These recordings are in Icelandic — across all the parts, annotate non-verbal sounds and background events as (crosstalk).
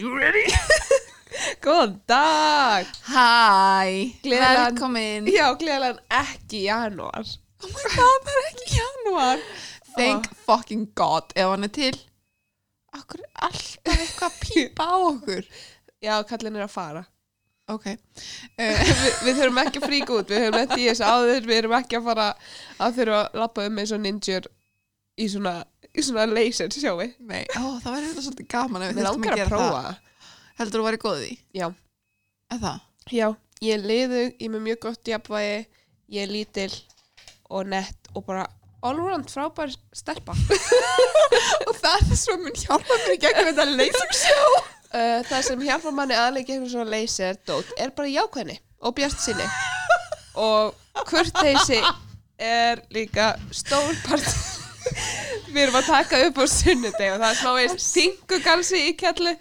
you ready? (laughs) Góðan dag. Hæ, Gleðilegan- velkomin. Já, gleðilegan ekki janúar. Oh my god, það er ekki januar Thank fucking god. Ef hann er til Akkur er alltaf eitthvað að pípa á okkur? (laughs) Já, kallin er að fara. Ok. (laughs) Uh, Vi, Við þurfum ekki að fríka út. Við höfum lent í þessu áður. Við erum ekki að fara að þurfa að lappa um eins og ninjur í svona, í svona laser sjói Nei, ó, það væri þetta svolítið gaman ef við Við þurftum langar að gera prófa. það. Heldur þú væri góð í? Já, Er það? já Ég er liðu, ég er með mjög gott jafnvægi Ég er lítil og nett og bara allround frábær stelpa. (laughs) Og það er svo mun hjálpa mér í gegnum þetta leysursjó (laughs) Uh, það sem hjálpar manni aðleika eitthvað svona laser dót er bara jákvæðni og bjart sinni (laughs) og kurteisi er líka stór part við erum að taka upp á sunnudeg og það er smá eins þingugalsi í kjallu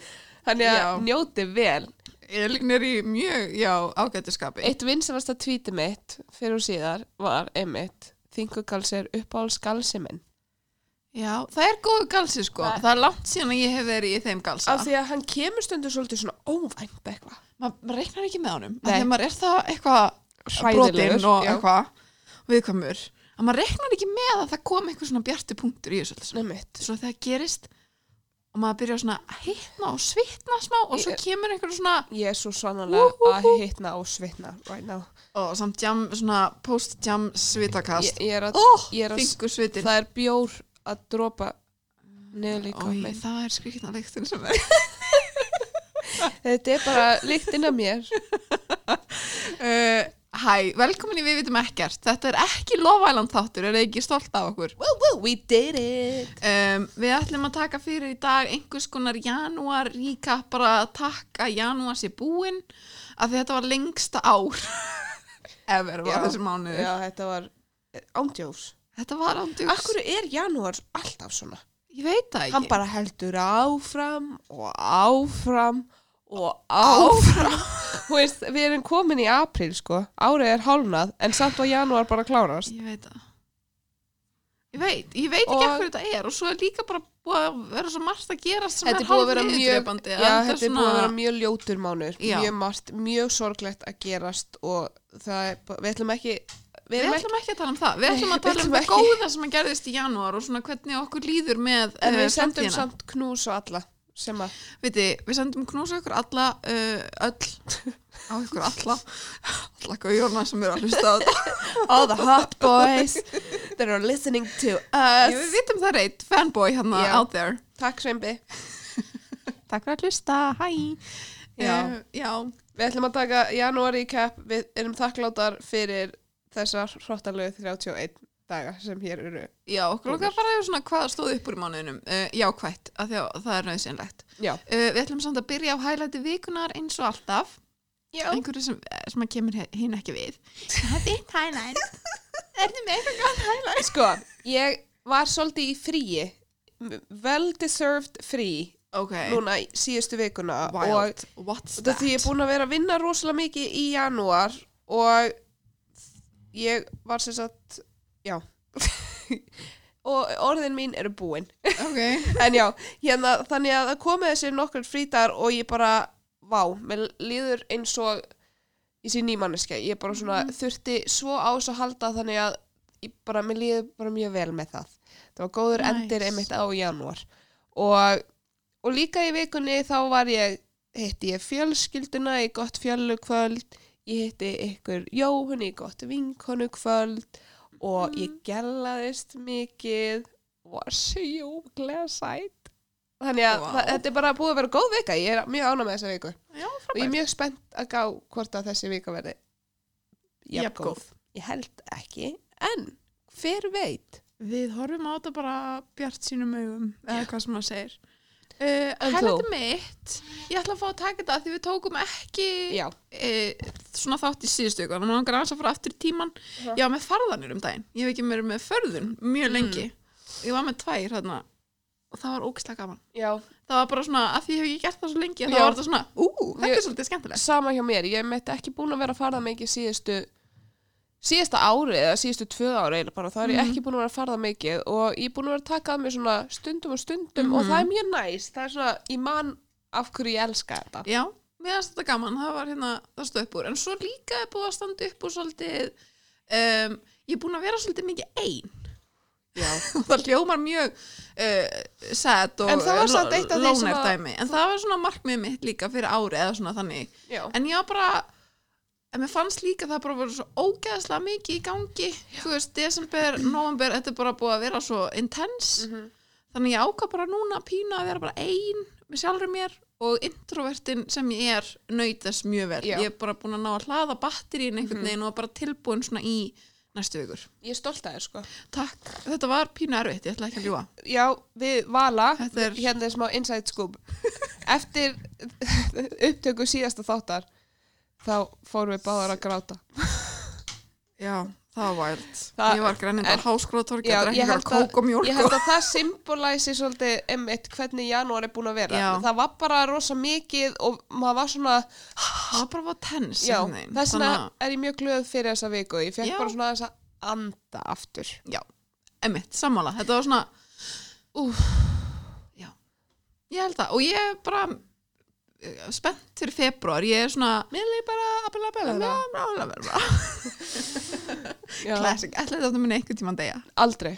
þannig að Já. njóti vel. Elín er í mjög, já, ágættiskapi eitt vinsalasta tvíti mitt fyrir og síðar var einmitt þingugalsi er uppáhaldsgalsi minn. Já, það er góðu galsi sko. Það- Það er langt síðan að ég hef verið í þeim galsa. Af því að hann kemur stundur svolítið svona óvænt eitthvað. Ma- maður reiknar ekki með honum. Nei. af því að maður er það eitthvað brotinn og eitthvað viðkvæmur að maður reiknar ekki með að það kom eitthvað svona bjartu punktur í þessu svo þegar gerist og maður byrjar svona að hittna og svitna smá og svo kemur einhver svona ég er svo sannlega að hitna og svitna right now. Og samt jam, svona post-jam svitakast. Ég, ég er að, oh, ég er að það er bjór að dropa niður líka Ói, það er skrikna leiktin sem er. Þetta er bara líktinn af mér. Uh, (laughs) Hæ, velkomin í Við vitum ekkert. Þetta er ekki lofæland þáttur, er þið ekki stolt af okkur? woo, woo, we did it. Um, við ætlum að taka fyrir í dag einhvers konar janúar ríka bara að taka janúar sér búinn af því þetta var lengsta ár (laughs) ever var þessi mánuður. já, þetta var ándjós þetta var ándjúks akkur er janúar alltaf svona? Ég veit það ekki. hann bara heldur áfram og áfram og áfram Þú veist, við erum komin í apríl sko árið er hálnað en samt var janúar bara að klárast ég veit það ég veit, ég veit ekki Og- hverju þetta er og svo er líka bara búið að vera svo margt að gerast sem Þetta er er búið að vera hálf mjög, niðurdrepandi, já, að þetta er búið að vera mjög ljótur mánuður, Já. mjög margt, mjög sorglegt að gerast og það er, bara- við ætlum ekki, við Við erum ætlum ekki að tala um það, við ætlum Nei, að tala við um ætlum það ekki. góða sem að gerðist í janúar og svona hvernig okkur líður með en eh, við sendum framtíðina. samt knús og alla sem að, Viti, við sendum knúsa ykkur alla uh, öll (laughs) á ykkur alla alla gauðjórna sem eru að hlusta á þetta. (laughs) All the hot boys that are listening to Ég, við us vitum það reitt, fanboy hérna Já. out there. Takk Sveimbi, (laughs) Takk fyrir að hlusta, hæ. Já. uh, já. við ætlum að taka janúar í kepp, við erum þakkláttar fyrir þessar hrottalögu 31 daga sem hér eru já, okkur okkar bara er svona hvað stóð upp úr í mánuðinum. Uh, jákvætt, af því að það er nöðsynlegt Já, uh, Við ætlum samt að byrja á hælæti vikunar eins og alltaf. Já. einhverju sem, sem að kemur hinn ekki við. Það er þitt hælæt (laughs) Ertu með eitthvað gott hælæt? sko, ég var svolítið í fríi. Well deserved frí Ok, núna í síðustu vikuna og wild, what's Þetta that? því ég er búin að vera að vinna rosalega mikið í janúar og ég var sem sagt, já, (laughs) og orðin mín eru búin. Ok, (laughs) En já, hérna, þannig að það komið þessi nokkur frítar og ég bara, vá, mér líður eins og í sín nýmanniska. Ég bara svona þurfti svo á þessu að halda þannig að ég bara, mér líður bara mjög vel með það. Það var góður Nice. endir einmitt á janúar. Og, og líka í vikunni þá var ég, hitti ég fjölskylduna í gott fjölukvöld, ég hitti ykkur Jóhann í gott vinkonukvöld og ég gellaðist mikið var sjúklega sætt. Þannig að það, þetta er bara búið að vera góð vika, ég er mjög ánað með þessa viku. Já, og ég er mjög spennt að gá hvort að þessi vika verði jafn Jafn góð. Ég held ekki, en hver veit? Við horfum á þetta bara bjart sínum augum eða hvað sem maður segir uh, Hælæti þú? mitt Ég ætla að fá að taka þetta því við tókum ekki Já, uh, svona þátt í síðustu ykkur þannig að langar aðeins að fara aftur í tíman Aha. Ég var með farðanir um daginn. Ég hef ekki verið með förðun mjög Mm. lengi. Ég var með tvær þarna og það var ógislega gaman. Já, Það var bara svona, að því ég hef ekki gert það svo lengi þá Já. var þetta svona, ú, þetta er svolítið skemmtilegt. Sama hjá mér, ég meitt ekki búin að vera að fara mikið síðustu síðasta ári eða síðustu tvö ári eða bara, þá er ég Mhm. ekki búin að vera að fara það mikið og ég er búin að vera að taka að mér svona stundum og stundum Mhm. og það er mjög næs, það er svona, ég man af hverju ég elska þetta Já, mér finnst þetta gaman, það var hérna það stóð upp úr, en svo líka er búið að standa upp úr svolítið um, ég er búin að vera svolítið mikið ein Já. (laughs) það hljómar mjög uh, sad og En það var samt eitt af því dæmi en það var svona markmið mitt líka fyrir ári eða svona þannig, Já. en ég var bara en mér fannst líka það bara verið svo ógeðslega mikið í gangi. Þú veist, desember, november, þetta er bara búið að vera svo intense. Mhm. þannig ég ákvað bara núna pínu að vera bara ein með sjálfur mér og introvertin sem ég er þess mjög vel. Já. Mhm. ég er bara búin að ná að hlaða batterín einhvern veginn og bara tilbúin svona í næstu vikur. Ég er stolt að þér sko. Takk, þetta var pínu erfitt, ég ætla ekki að ljúa Já, við Vala, er- hérna er smá inside scoop. Eftir (laughs) upptöku síðasta þáttar þá fórum við báðar að gráta. (laughs) Já, það var Það- ég var grænindi en- á háskrótorki Já, að drekka held að, kók og mjólk ég held að það symbolæsi svolítið einmitt hvernig janúar er búin að vera. Já. það var bara rosa mikið og maður var svona það var bara var tens þess vegna er ég mjög glöð fyrir þessa viku. Ég fekk Já. bara svona þess að anda aftur. Já, emitt, sammála. Þetta var svona úf, já, ég held að og ég bara spennt fyrir februar, ég er svona mér er bara að (laughs) classic, ætlaði þetta muni einhvern tímann deyja. Aldrei.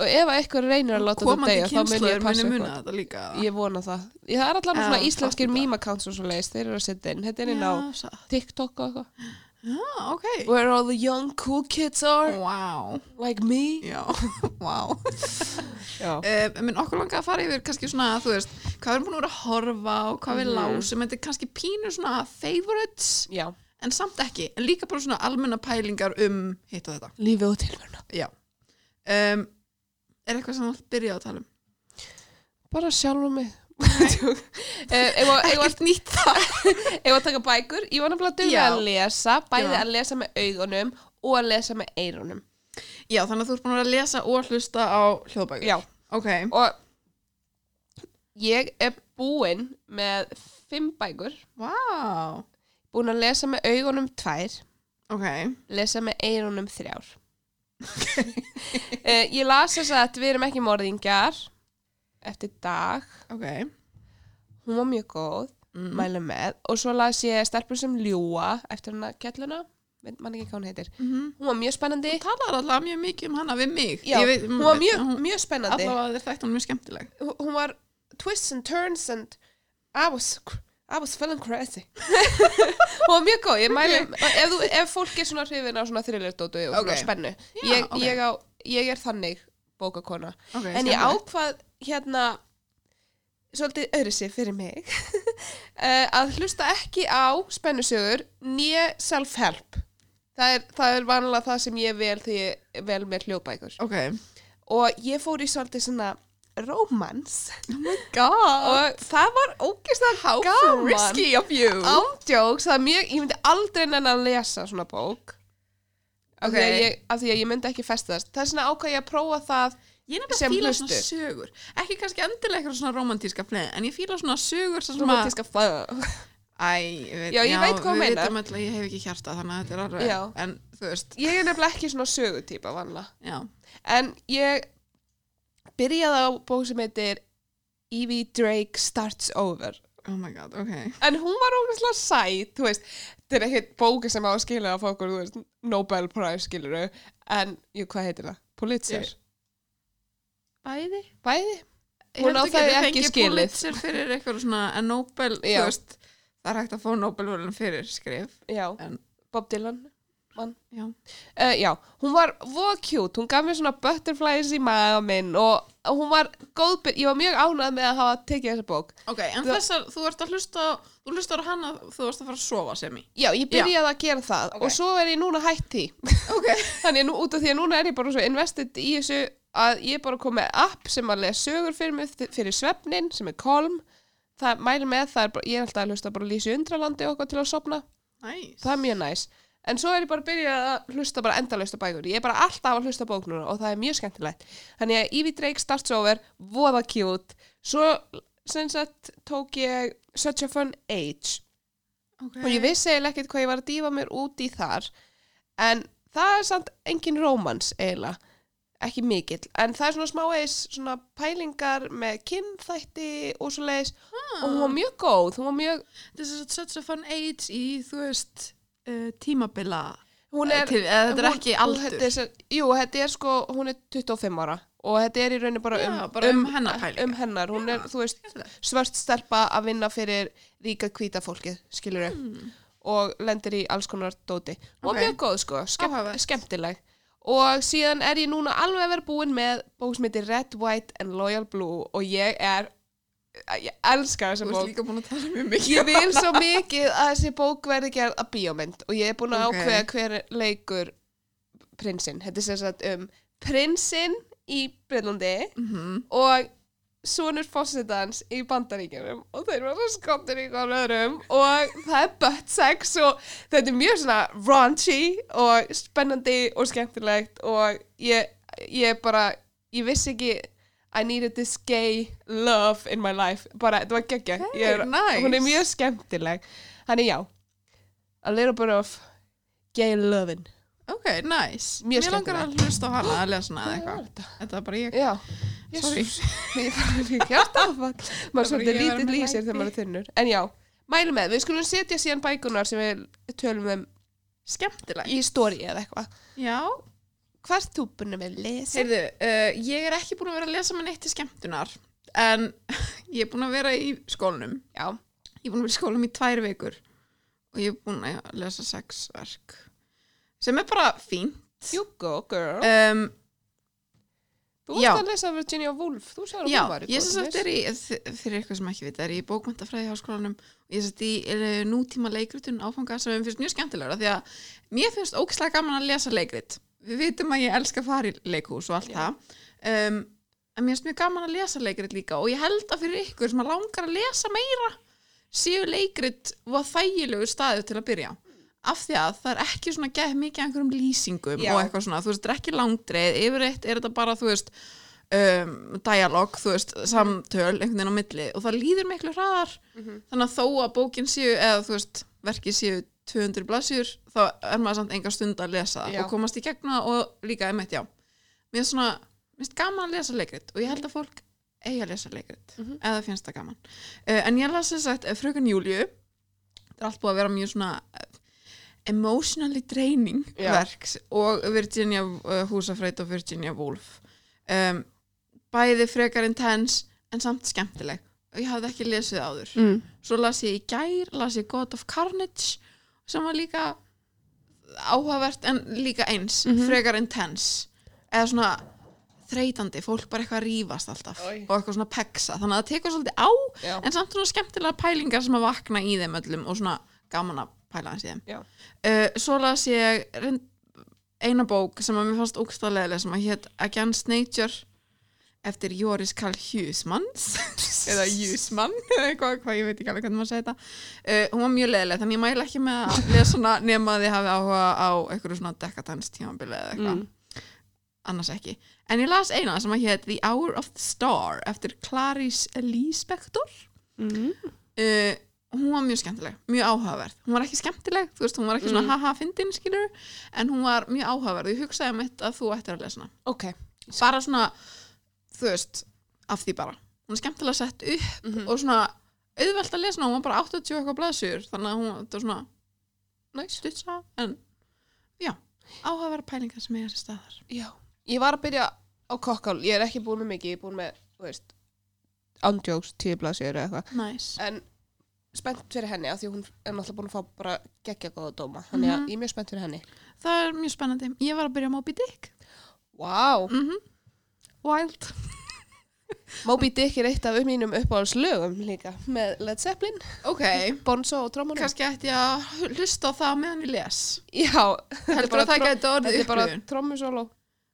Og ef að eitthvað reynir að láta þetta deyja þá mun ég passa muna þetta. líka. Ég vona það. Það er allan Já, svona íslenskir meme accounts og svo leiðist, þeir eru að setja inn. Þetta er inn á. TikTok og eitthvað. Já, ok Where all the young cool kids are, wow, like me. já, (laughs) wow (laughs) Já. um, minn okkur langa að fara yfir kannski svona, þú veist, hvað við erum búin að vera að horfa og hvað við Mhm. lásum, þetta er kannski pínu svona favorites, Já. en samt ekki en líka bara svona almenna pælingar um hitt og þetta, Lífið og tilverna. já um, er eitthvað sem þú byrja að tala um? Bara sjálfa mig. Eh, ef að- Ekkert nýtt það (laughs) ef að taka bækur, ég var duga Já. að lesa, bæði Já. að lesa með augunum og að lesa með eyrunum. Já, þannig að þú ert búin að lesa og hlusta á hljóðbækur. Já. Ok, Og ég er búin með fimm bækur, vá. Búin að lesa með augunum tvær, Ok, lesa með eyrunum þrjár. Uh, (laughs) ég las þess að við erum ekki morðingjar eftir dag. Ok. Hún var mjög góð, mm. mæli með. Og svo las ég stelpur sem ljúa eftir hana veit mann ekki hvað hún heitir. Mm hún var mjög spennandi. Þú talar alltaf mjög mikið um hana við mig. Já, veit, hún var mjög, hún, mjög spennandi. Þér þætti hún mjög skemmtileg. Hún- hún var twists and turns and I was, I was feeling crazy. (laughs) Hún var mjög góð. Ég mæli, ef, ef fólk er svona hrifin á svona þriðlerdótu og svona Ok. spennu ég, ég, á, ég er þannig bókakona. Okay, en ég ákvað hérna svolítið öðru sig fyrir mig (laughs) eh, að hlusta ekki á spennusögur nýja self-help. Það er, það er vanlega það sem ég vel því ég vel með hljóðbækur. Ok, og ég fór í svolítið svona romans oh my god. Og það var ógeðslega How gaman. risky of you. Ándjóks, það er mjög, ég myndi aldrei nennan að lesa svona bók. Af, því að ég, af því að ég myndi ekki festast. Það er svona ákvað ég að prófa það Ég er nefnilega að hlustur. svona sögur. Ekki kannski endilega eitthvað svona romantíska fleð En ég fíla svona sögur sem svona romantíska fag Æ, Já, ég veit hvað þú við meinar. vitum öll að ég hef ekki hjarta Þannig að þetta er alveg ég er nefnilega ekki svona sögutýpa vanlega en ég byrjaði á bók sem heitir Evie Drake Starts Over. Oh my god, ok. En hún var ógeðslega sæt þú veist, þetta er ekkert bóki sem á að skilja að þú veist, Nobel Prize skiluru, en, jú, hvað heitir það? Pulitzer? Ég- Bæði. Bæði? Ég Hún held á að það geti ekki fengið skilið. Pulitzer fyrir eitthvað svona En Nobel, þú Já. veist Það er hægt að fá Nobelvölun fyrir skrif. Já, En- Bob Dylan Já, uh, Já, hún var voða cute, hún gaf mér svona butterflies í maga minn og hún var góð, byr- ég var mjög ánægð með að hafa tekið þessa bók. Ok, en Það- þessar Þú ert að hlusta Þú hlustar á hana Þú ert að fara að sofa sem í Já, ég byrjaði að gera það Ok. og svo er ég núna hætt því. Ok. (laughs) Þannig nú, út af því að núna er ég bara svo invested í þessu að ég er bara komið app sem að lesa sögur fyrir mig fyrir svefnin sem er Kolm. Það mæli með, það er bara, ég er alltaf að hlusta bara Lísi Undralandi og eitthvað til að sopna Nice. Það er mjög næs. En svo er ég bara að byrja að hlusta bara endalausta bækur. Ég er bara alltaf að hlusta á bók núna og það er mjög skemmtilegt. Þannig að Evie Drake starts over voða cute. Svo sem sagt tók ég Such a Fun Age. Okay. og ég vissi eiginlega ekkert hvað ég var að dýfa mér út í þar. En það er samt engin rómans eiginlega ekki mikill, en það er svona smá eis svona pælingar með kynþætti og svo leiðis og hún var mjög góð, hún var mjög This is such a fun age í, þú veist, uh, tímabila. hún er, Til, eða þetta er hún- ekki hún- aldur. þetta er, jú, þetta er sko, hún er 25 ára og þetta er í rauninni bara um, Já, bara um hennar pælingar. um hennar, hún er, Já, þú veist svört stelpa að vinna fyrir ríka hvíta fólkið, skilur Mm. og lendir í alls konar dóti og Ok. mjög góð sko, skemm, Áhugavert. skemmtileg og síðan er ég núna alveg vera búin með bók sem heitir Red, White and Loyal Blue. Og ég er ég elska þessa Þú bók. ert líka búin að tala mjög mikið. ég vil svo mikið að þessi bók verði gerð að bíómynd. Og ég er búin að Ok. ákveða hver leikur prinsinn, þetta er sem sagt um prinsinn í Breitlandi Mm og sonur fósitans í bandaríkjunum og þeir var svo skottir í hvað öðrum og það er butt sex og þetta er mjög svona raunchy og spennandi og skemmtilegt og ég, ég bara ég vissi ekki I needed this gay love in my life bara, þetta var geggja Hey, nice. hún er mjög skemmtileg þannig já a little bit of gay loving Ok, nice. Mjög Mér langar að hlusta á hana að lesa hana eða eitthvað. Þetta er bara ég. já Sorry. (laughs) Ég hjartafall Maður Það var svolítið að vera lítið lýsir þegar maður er þunnur En já, mælu með, við skulum setja síðan bækunar sem við tölum um Skemmtileg. í stóri eða eitthvað Já. Hvað ert þú búin að með lesa? Heyrðu, uh, ég er ekki búin að vera að lesa með neitt til skemmtunar. En (laughs) ég er búin að vera í skólanum. Já, Ég er búin að vera í skólanum í tvær vikur. Og ég er búin að lesa sex verk. Sem er bara fínt. you go girl Um, Þú varst að lesa Virginia Woolf Þú sagði að hún var í ég góðum er í, þ- fyrir eitthvað sem ekki vita, er í bókmæntafræði háskólanum og ég sagt í uh, nútíma leikrutun áfanga sem finnst mjög skemmtilegra því að mér finnst ógislega gaman að lesa leikrit. Við vitum að ég elska að fara í leikhús og allt Já. það. Um, en mér finnst mjög gaman að lesa leikrit líka og ég held að fyrir ykkur sem að langar að lesa meira séu leikrit og þægilegu staðu til að byrja af því að það er ekki svona gæð mikið einhverjum lýsingum Já. og eitthvað svona, þú veist, þetta er ekki langdreið yfirreitt er þetta bara, þú veist um, dialog, þú veist, samtöl einhvern veginn á milli og það líður miklu hraðar Mhm. þannig að þó að bókin séu eða þú veist, verkið séu 200 blassjur, þá er maður samt enga stund að lesa Já. og komast í gegna og líka einmitt, já mér er svona, mér finnst gaman að lesa leikrit og ég held að fólk eigi að lesa leikrit Mhm. eða finnst það gaman uh, en ég las þess að frökan Júliu þetta er allt búið að vera mjög svona emotionally draining Já. verks og Virginia uh, Húsafreit og Virginia Woolf um, bæði frekar intense en samt skemmtileg og ég hafði ekki lesið áður mm. svo las ég í gær, las ég God of Carnage sem var líka áhugavert en líka eins Mhm. frekar intense eða svona þreytandi, fólk bara eitthvað að rífast alltaf Oj. og eitthvað svona peksa þannig að það tekur svolítið á Já, en samt svona skemmtilega pælingar sem að vakna í þeim öllum og svona gaman að pæla hans í þeim. Uh, svo las ég eina bók sem að mér fannst ógstæðlega sem að hétt Against Nature eftir Joris Karl Hjusmanns (laughs) eða Hjusmann (laughs) eða eitthvað, hvað ég veit ekki alveg hvernig maður segja þetta. Uh, hún var mjög leðileg þannig ég mæla ekki með að lesa hana (laughs) nema að þið hafi áhuga á einhverju svona dekadans tímabili eða eitthvað. Mm. annars ekki. En ég las eina sem að hétt The Hour of the Star eftir Clarice Lispector. Mm. uh, hún var mjög skemmtileg, mjög áhugaverð. Hún var ekki skemmtileg, þú veist, hún var ekki svona Mm. haha fyndin, skilur, en hún var mjög áhugaverð. Ég hugsaði mitt að þú ættir að lesa hana. Ok. Bara svona, þú veist af því bara, hún er skemmtilega sett upp mm og svona auðvelt að lesa hana, hún var bara 80 og eitthvað blaðsjur þannig að hún, þetta var svona Nice. stutsa, en já áhugaverð pælingar sem eiga sér staðar Já, ég var að byrja á kokkál Ég er ekki búin með mikið, ég er búin með, þú veist Andjóks, tíu blaðsjör eða eitthvað. Nice. En spennt fyrir henni af því hún er náttúrulega búin að fá bara geggja góða dóma. Þannig að Mhm. ég er mjög spennt fyrir henni. Það er mjög spennandi, ég var að byrja Moby Dick. Vá, mm wild. (laughs) Moby Dick er eitt af um mínum uppáhaldslögum líka Með Led Zeppelin, ok, Bonzo og trómunum kannski ætti að hlusta á það meðan ég les. Já, þetta er bara, að bara upplifun? trómusóló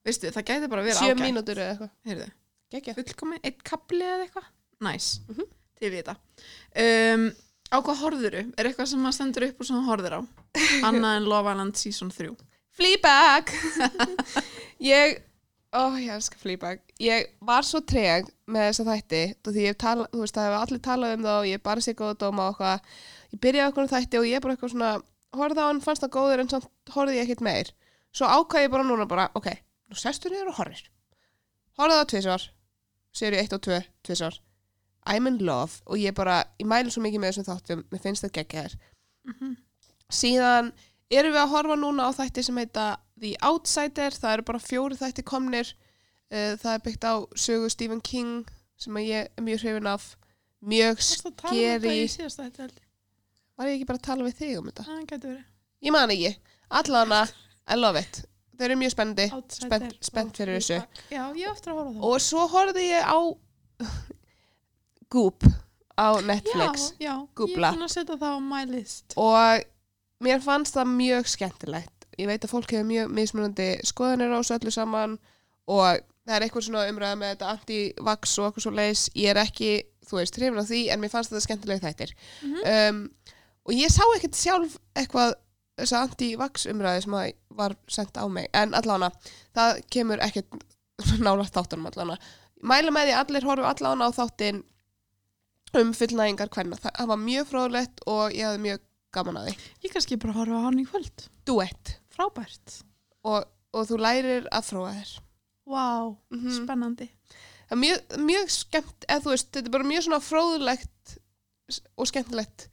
veistu, það gæti bara verið Sjö ágætt. mínútur eða eitthvað. Heyrðu, Geggja. Fullkomi, eitt kapli eða eitthvað? Næs, Mhm. til í þetta. Um, á hvað horfðuru? er eitthvað sem maður stendur upp og sem maður horfður á? (laughs) Annað en Love Island Season 3 Fleabag! (laughs) Ég Ó, ég elska Fleabag. Ég var svo treg með þessa þætti því ég tala, þú veist, það hefur allir talað um það og ég bara sé góða dóma og eitthvað. Ég byrjaði á eitthvað þætti og ég bara eitthvað svona horfði á hann, fannst það góður en samt horfði ég ekkert meir. Svo ákvað ég bara núna bara, ok, nú sestur niður og horfir. Horfði það tvisvar seri 1 og 2, tvisvar I'm in love og ég bara, ég mælu svo mikið með þessum þáttum, mér finnst það geggja þér Mhm. síðan erum við að horfa núna á þætti sem heita The Outsider, það eru bara fjóri þætti komnir uh, það er byggt á sögu Stephen King sem ég er mjög hrifin af mjög um þetta skeri þetta ég? var ég ekki bara að tala við þig um þetta? Verið. Ég man ekki, allana I love it, þeir eru mjög spennandi spennt, spennt fyrir þessu. Já, ég eftir að horfa það. og svo horfði ég á Goop á Netflix. Já, já, Googla. ég er búin að setja það á my list. og mér fannst það mjög skemmtilegt. Ég veit að fólk hefur mjög mismunandi skoðanir á þessu öllu saman og það er eitthvað svona umræða með þetta anti-vax og eitthvað svo leis ég er ekki, þú veist, hrifin af því en mér fannst þetta skemmtilega þættir. Mhm. um, og ég sá ekkert sjálf eitthvað þessa anti-vax umræði sem var sendt á mig. En allána, það kemur ekkert (laughs) nála þáttunum allána mæla með því allir horfu allána á þáttin um fullnægingar hvernig það, var mjög fróðlegt og ég hafði mjög gaman að því Ég kannski bara horfa á hann í kvöld. duett Frábært. og, og þú lærir að fróa þér Vá, Mhm. spennandi. Það er mjög, mjög skemmt eða þú veist, þetta er bara mjög svona fróðlegt og skemmtilegt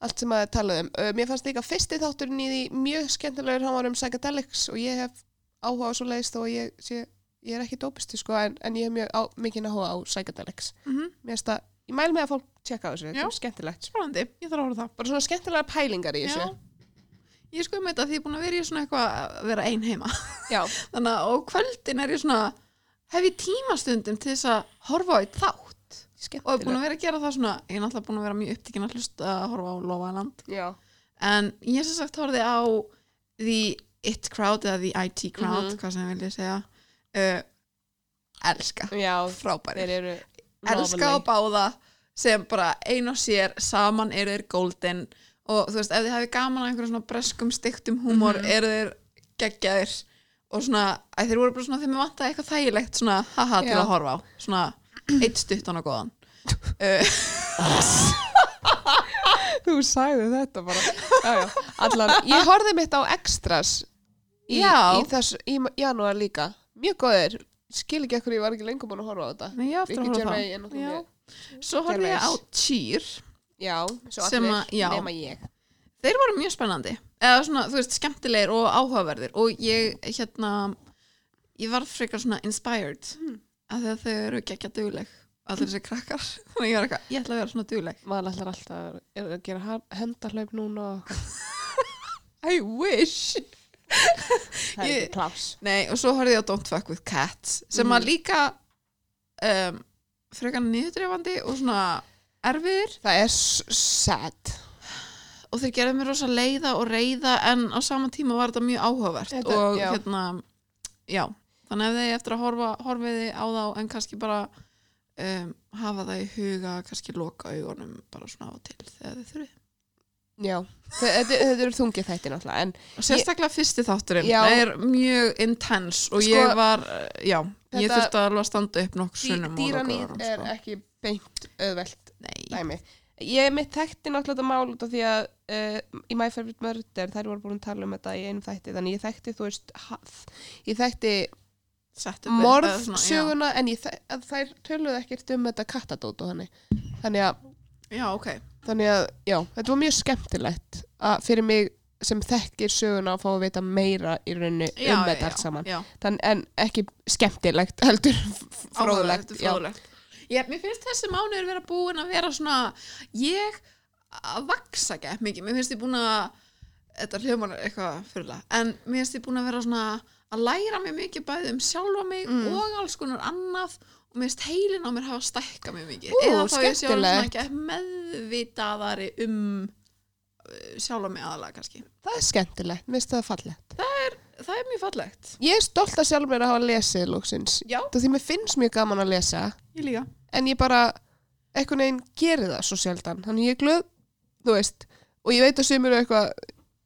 allt sem að tala um mér fannst líka fyrsti þátturinn í því mjög skemmtilegur hann var um psychedelics og ég hef áhuga á svo leiðist og ég, sé, ég er ekki dópisti sko en, en ég hef mjög á, mikið áhuga á psychedelics Mm mér finnst það, ég mæl með að fólk tjekka á þessu, þetta er skemmtilegt Spennandi, ég þarf að horfa það. bara svona skemmtilega pælingar í þessu Ég sko um þetta því ég er búin að vera í svona eitthvað að vera ein heima. (laughs) Þannig að á kvöldin er ég svona, hef ég tímastundum til þess að horfa á eitt þátt. Og er búin að vera að gera það svona, ég er náttúrulega búin að vera mjög upptíkin að hlusta að horfa á Lofaland. Já. En ég sem sagt horfði á The It Crowd eða The IT Crowd, Mhm. hvað sem ég vilja segja. Uh, elska, Já, frábæri. Elska og báða sem bara ein og sér saman eru þeir golden. Og þú veist, ef þið hefði gaman að einhverjum svona breskum styktum húmor Mhm. eru þeir geggjaðir. Og svona, þeir voru bara svona þeim við vantaði eitthvað þægilegt svona haha til að horfa á. Svona eitt stuttan og góðan. Uh, (laughs) Þú sagði þetta bara. Allan, Ég horfði mitt á extras í, í, þess, í janúar líka. Mjög góðir Skil ekki ekkur ég var ekki lengur búin að horfa á þetta. Nei, ég á eftir að horfa á það. Já. Svo horfði ég á. Cheer Já, svo Sem allir að- já. nema ég. Þeir voru mjög spennandi. Eða svona, þú veist, skemmtilegir og áhugaverðir. Og ég, hérna ég var frekar svona inspired Hmm. af því að þau eru geggja dugleg. Allir þessi krakkar. (laughs) Að ég var eitthvað, ég ætla að vera svona dugleg. Maður ætlar alltaf að, er að gera hendarhlaup núna og (laughs) I wish Það er ekki pláss. Nei, og svo horfði ég á Don't Fuck With Cats sem Mhm. að líka um, frekar niðurdrefandi og svona erfiðir Það er sad. Og þeir gerðu mér rosa leiða og reyða en á sama tíma var þetta mjög áhugavert Þetta- og já. hérna já, þannig að þið eftir að horfa horfiði á þá en kannski bara um, hafa það í huga kannski loka augunum bara svona á til þegar þið þurfið Já, Þe- þetta, eru þungið þætti náttúrulega En og sérstaklega fyrsti þátturinn Já. er mjög intense og Sko, ég var, uh, já, ég þurfti alveg að standa upp nokkur sunnum dýranýð er sko. ekki beint auðvelt Nei, dæmi. Ég mitt þekkti náttúrulega þetta mál út af því að uh, í My Favorite Murder þær voru búin að tala um þetta í einum þætti þannig ég þekkti, þú veist, haf, ég já. morðsöguna en ég að þær töluðu ekkert um þetta kattadót og þannig þannig að, Já, ok þannig að, já, þetta var mjög skemmtilegt að fyrir mig sem þekkir söguna að fá að vita meira í rauninni já, um já, þetta já, allt saman já. Þann, en ekki skemmtilegt heldur (laughs) fróðlegt já. fróðlegt. Ég, mér finnst þessi mánuður vera búin að vera svona ég að vaksa ekki mikið, mér finnst ég búin að þetta hljómar eitthvað fyrirlega en mér finnst ég búin að vera svona að læra mig mikið bæði um sjálfa mig Mm. og alls konar annað og mér finnst heilin á mér hafa stækkað mjög mikið. Ú, eða þá ég sjálf svona ekki meðvitaðari um uh, sjálfa mig aðalega kannski. Það er skemmtilegt, mér finnst það fallegt. Það er mjög fallegt. Ég er stolt að sjálf mér að hafa lesið lóksins það því mér finnst mjög gaman að lesa. Ég líka. En ég bara einhvern veginn gerir það svo sjaldan. Þannig ég er glöð, þú veist. Og ég veit að sumir eru eitthvað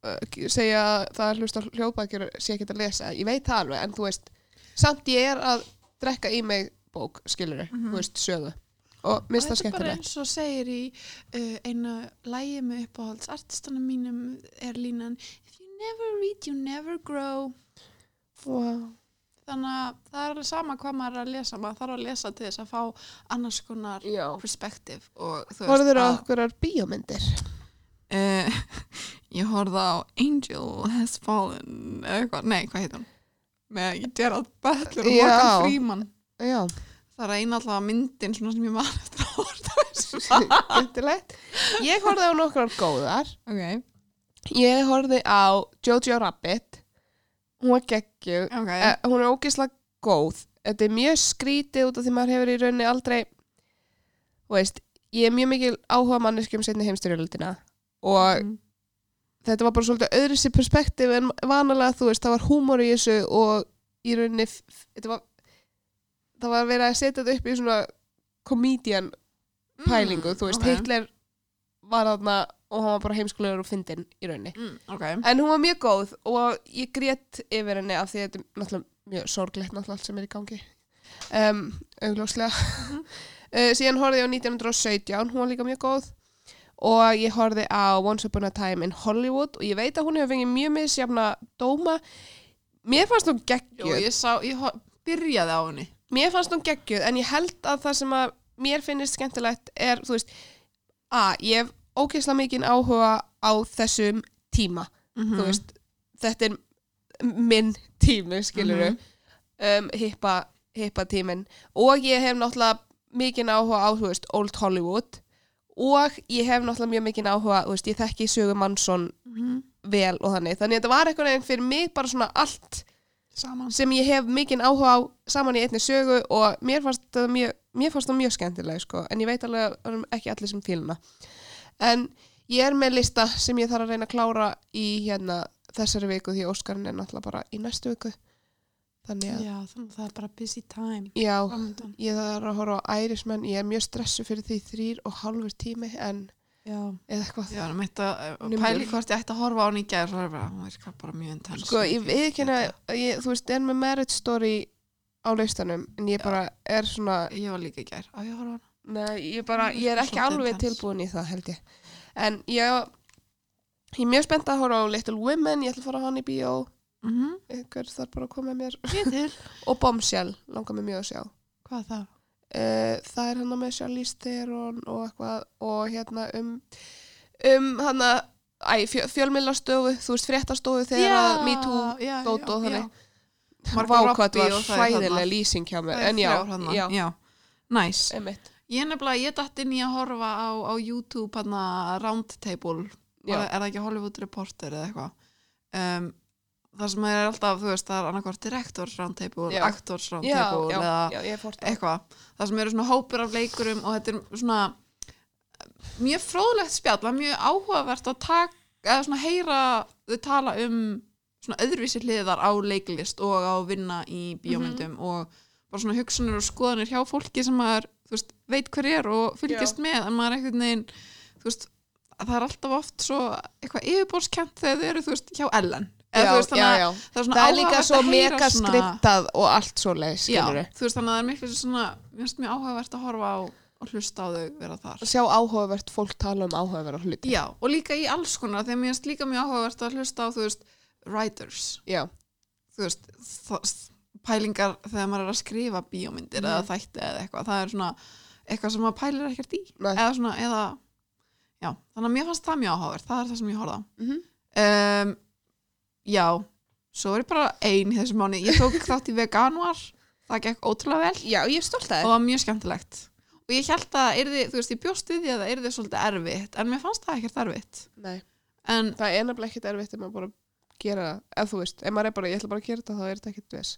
uh, segja að það á hljóðbækjur sé ekki að lesa, ég veit það alveg en þú veist, samt ég er að drekka í mig bók, skilur Mhm. þú veist, sögu og finnst það þetta er bara skemmtilegt eins og segir í uh, einu lægi með uppáhalds artistanum mínum er línan If you never read, you never grow wow. þannig að það er alveg sama hvað maður er að lesa maður þarf að lesa til þess að fá annars konar Já. perspektiv og þú Horður á að- okkur bíómyndir? Eh, (laughs) ég horfði á Angel Has Fallen eða eitthvað, nei, hvað heit hún? með Gerard Butler og. Morgan Freeman Já, það eina alltaf myndin svona sem ég man eftir að horfa þessu. (laughs) Ég horfði á nokkrar góðar. ok, Ég horfði á Jojo Rabbit. Hún var geggju. ok Eh, hún er ógeðslega góð. Þetta er mjög skrítið út af því maður hefur í rauninni aldrei, veist, ég er mjög mikil áhuga manneskjum setni heimstyrjöldina og Mm. þetta var bara svolítið öðru sér perspektíf en vanalega þú veist, það var húmor í þessu og í f- þetta var, það var verið að setja þetta upp í svona komedian pælingu, þú veist, Mm, ok. Hitler var þarna og hann var bara heimskulegur og fyndinn í rauninni. Mm, ok, en hún var mjög góð og ég grét yfir henni af því að þetta er náttúrulega mjög sorglegt náttúrulega allt sem er í gangi. Um, augljóslega. Uh, (laughs) síðan horfði ég á 1917 hún var líka mjög góð. Og ég horfði á Once Upon a Time in Hollywood og ég veit að hún hefur fengið mjög misjafna dóma. Mér fannst hún Jú, geggjuð ég sá, ég ho- byrjaði á henni mér fannst hún geggjuð en ég held að það sem að mér finnist skemmtilegt er, þú veist að ég hef ógeðslega mikinn áhuga á þessum tíma Mhm. þú veist, þetta er minn tími, skilur Mhm. um, hippa, hippa tímin og ég hef náttúrulega mikinn áhuga á, þú veist, Old Hollywood og ég hef náttúrulega mjög mikinn áhuga, þú veist, ég þekki sögu Mansson Mhm. vel og þannig, þannig að þetta var eitthvað veginn fyrir mig bara svona allt saman. sem ég hef mikinn áhuga á saman í einni sögu og mér fannst það mjög, mér fannst það mjög skemmtileg sko, en ég veit alveg að ekki allir sem fíluna en ég er með lista sem ég þarf að reyna að klára í hérna þessari viku því Óskarinn er náttúrulega bara í næstu viku. Þannig að, já, þannig að það er bara busy time. Já, framundan. ég þarf að horfa á Ærismenn ég er mjög stressu fyrir því þrýr og hálfur tími en, já, eða eitthvað. Já, um eitt að er pæli hvort ég ætti að horfa á hann í gær svo er bara, hún virkar bara mjög intens sko, ég viðkynna ég, þú veist, er með Marriage Story á listanum en ég Já. bara er svona ég var líka í gær, á ég horfa á hann Nei, ég, bara, ég er ekki alveg intense. tilbúin í það held ég. En ég, ég er mjög spennt að horfa á Little Women Ég ætla að fara á hann í bíó. Mm -hmm. Ykkur þarf bara að koma með mér. (laughs) Og Bombshell, langar mig mjög að sjá. Hvað það? Uh, Það er hann með Charlize Theron og eitthvað Og hérna um Um hann að fjölmiðlastofu, þú veist fréttastofu þegar að já, dót já, og þannig. já. Margot Vá hvað Robbie þetta var hræðilega lýsing hjá mér En já, já, já. Einmitt Ég er nefnilega, ég datt inn í að horfa á, á YouTube hana Roundtable Já. er, er það ekki Hollywood Reporter eða eitthvað um, það sem er alltaf, þú veist, það er annarkvort Directors Roundtable, Já. Actors Já, Roundtable já, eða já, eitthvað, það sem eru svona hópur af leikurum og þetta er svona mjög fróðlegt spjall, mjög áhugavert að taka, eða svona heyra þau tala um svona öðruvísi hliðar á leiklist og á vinna í bíómyndum og bara svona hugsanir og skoðanir hjá fólki sem maður, þú veist, veit hver er og fylgist með, en maður er einhvern veginn þú veist, að það er alltaf oft svo eitthvað yfirbórskent þegar þau eru, þú veist, hjá Ellen Já, veist, já, já. það er það er líka áhugavert svo mega svona- skriptað og allt svo leið, skilur þú veist þannig að það er miklu svona mér finnst mjög áhugavert að horfa á og hlusta á þau vera þar. Sjá áhugavert fólk tala um áhugaverð hluti. Já, og líka í alls konar þegar mér finnst líka mjög áhugavert að hlusta á þú veist, writers. Já, þú veist, það, pælingar þegar maður er að skrifa bíómyndir Mhm. eða þætti eða eitthvað, það er svona eitthvað sem maður pælir ekkert í. Eða svona, eða já, þannig að mér fannst það mjög áhugavert, það er það sem ég horfði á. Mhm. um, Já, svo er ég bara ein í þessu mánu, ég tók þátt í veganuar það gekk ótrúlega vel. Já, ég er stolt að og það var mjög skemmtilegt. Og ég held að yrði, þú veist, ég bjóst við því að það yrði svolítið erfitt, en mér fannst það ekkert erfitt. Nei, en það er nefnilega ekkert erfitt ef maður bara gera það, ef þú veist ef maður er bara, ég ætla bara að gera þetta, þá er þetta ekkert viss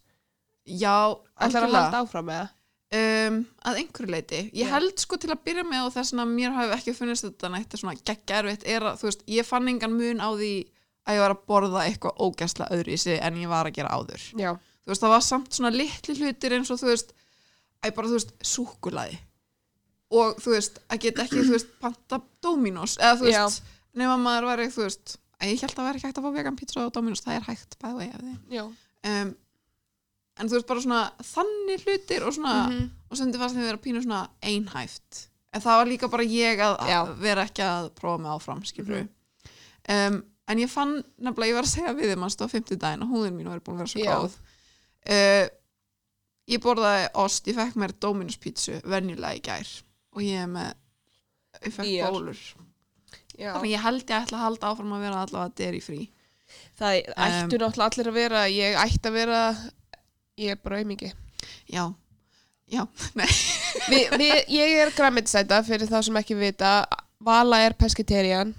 já, ætlar að algjörlega. halda áfram með það um, að einhverju leiti ég Já. held sko til að byrja með og þess að mér hafi ekki funnist þetta nætti svona geggja erfitt er að, þú veist, ég fann engan mun á því að ég var að borða eitthvað ógæsla öðru í sig en ég var að gera áður já, þú veist, það var samt svona litli hlutir eins og þú veist, að bara, þú veist, súkulaði og þú veist, að geta ekki, þú veist, panta Dominos, eða þú Já. veist nema maður væri, þú veist, að ég held að væri ekki hægt að fá vegan pizza á Dominos, það er hægt bæði vegi af því já um, en þú veist, bara svona þannig hlutir og svona, Mhm. og sem þið fannst þeim vera pínu svona einhæft en það var líka bara ég að, Já. að vera ekki að prófa mig áfram, skilur Mhm. um, en ég fann nefnilega, ég var að segja við þeim að stóða 50 daginn og húðin mín var búin að vera svo Já. góð uh, ég borðaði ost, ég fekk mér Dominus pítsu venjulega í gær og ég er með ég fekk Nýjar. bólur Já. þannig ég held ég ætla að halda áfram að vera allavega dairy free Það ættu náttúrulega allir að vera, ég ætti að vera, ég er bara auðmingi. já, já, (laughs) nei Vi, vi, ég er græmitsæta fyrir þá sem ekki vita, Vala er pesketerian,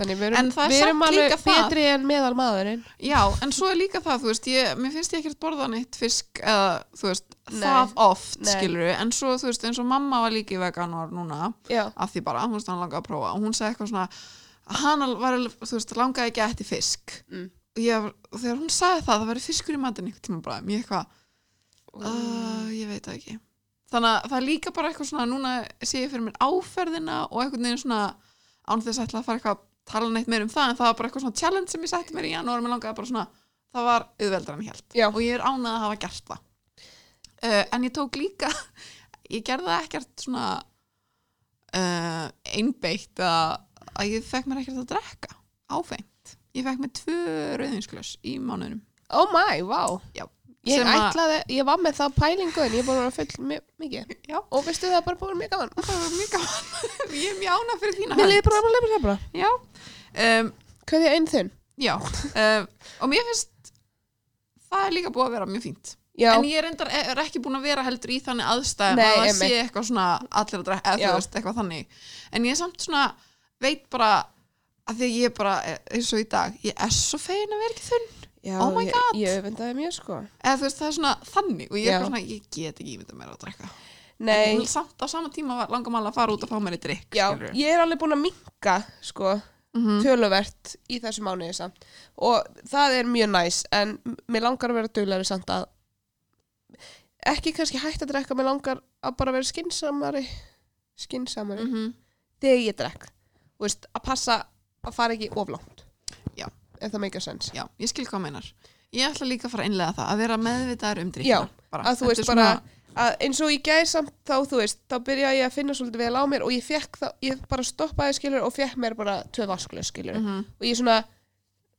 þannig við En erum, það er við erum samt alveg líka það. betri en meðal maðurinn. já, en svo er líka það, þú veist ég, mér finnst ég ekkert borða neitt fisk eða, þú veist, Nei. það oft Nei. skilur en svo, þú veist, eins og mamma var líka í veganor núna, Já, af því bara, hún veist, hann langaði að prófa og hún sagði eitthvað svona, að hann var, þú veist, langaði ekki að ætti fisk Mm. og ég, þegar hún sagði það, það væri fiskur í matinn einhvern tíma bara, mér eitthvað uh, ég veit það ekki þannig að það er líka bara eitthvað svona núna sé ég fyrir mér áferðina og einhvern veginn svona án þess að ætla að fara eitthvað að tala neitt meir um það en það var bara eitthvað svona challenge sem ég setti mér í janúar og mér langaði bara svona, það var auðveldar en ég held Já. og ég er ánað að hafa gert það uh, en ég tók líka (laughs) ég gerði það ekkert svona uh, einbeitt að, að ég fekk mér ekkert að drekka áfengt ég fekk mér tvö rauðinsklöss í mánuðinum oh my, wow. Já. Ég að- ætlaði, ég var með það pælingu en ég er búin að full mi- mikið. Já. Og veistu það bara búin mjög gaman. það var mjög gaman. (laughs) Ég er mjög ánað fyrir þína Mér liði bara, mér liði bara, já. Um, Hvað er einn þinn? já. Um, og mér finnst það er líka búið að vera mjög fínt. Já, en ég er, endar, er ekki búin að vera heldur í þannig aðstæðum að það sé eitthvað svona allir að drekka, eða þú veist, eitthvað þannig. En ég er samt svona, veit bara að því að ég bara, eins og í dag ég er svo fegin að vera ekki þunn já oh my ég, God. ég öfundaði mjög sko. eða þú veist, það er svona þannig og ég er Já. bara svona, ég get ekki ímynda mér að drekka Nei, en samt á sama tíma var- langar maður að fara út og fá mér í drikk já, skilurðu. ég er alveg búin að minka sko, Mhm. töluvert í þessu mánuði samt og það er mjög næs en m- mér langar að vera duglegri samt að ekki kannski hægt að drekka mér langar að bara vera skinsamari skinsamari Mhm. þegar ég drekk Þú veist, að passa að fara ekki oflátt. Ef það meikar sens Já, ég skil hvað meinar. Ég ætla líka að fara að innlega það, að vera meðvitaður um Já, drikkna. bara. að þú veist er bara að eins og í gær samt þá þú veist þá byrja ég að finna svolítið vel á mér og ég fekk það, ég bara stoppaði skilur og fekk mér bara tvö vasklöð skilur Mhm. og ég svona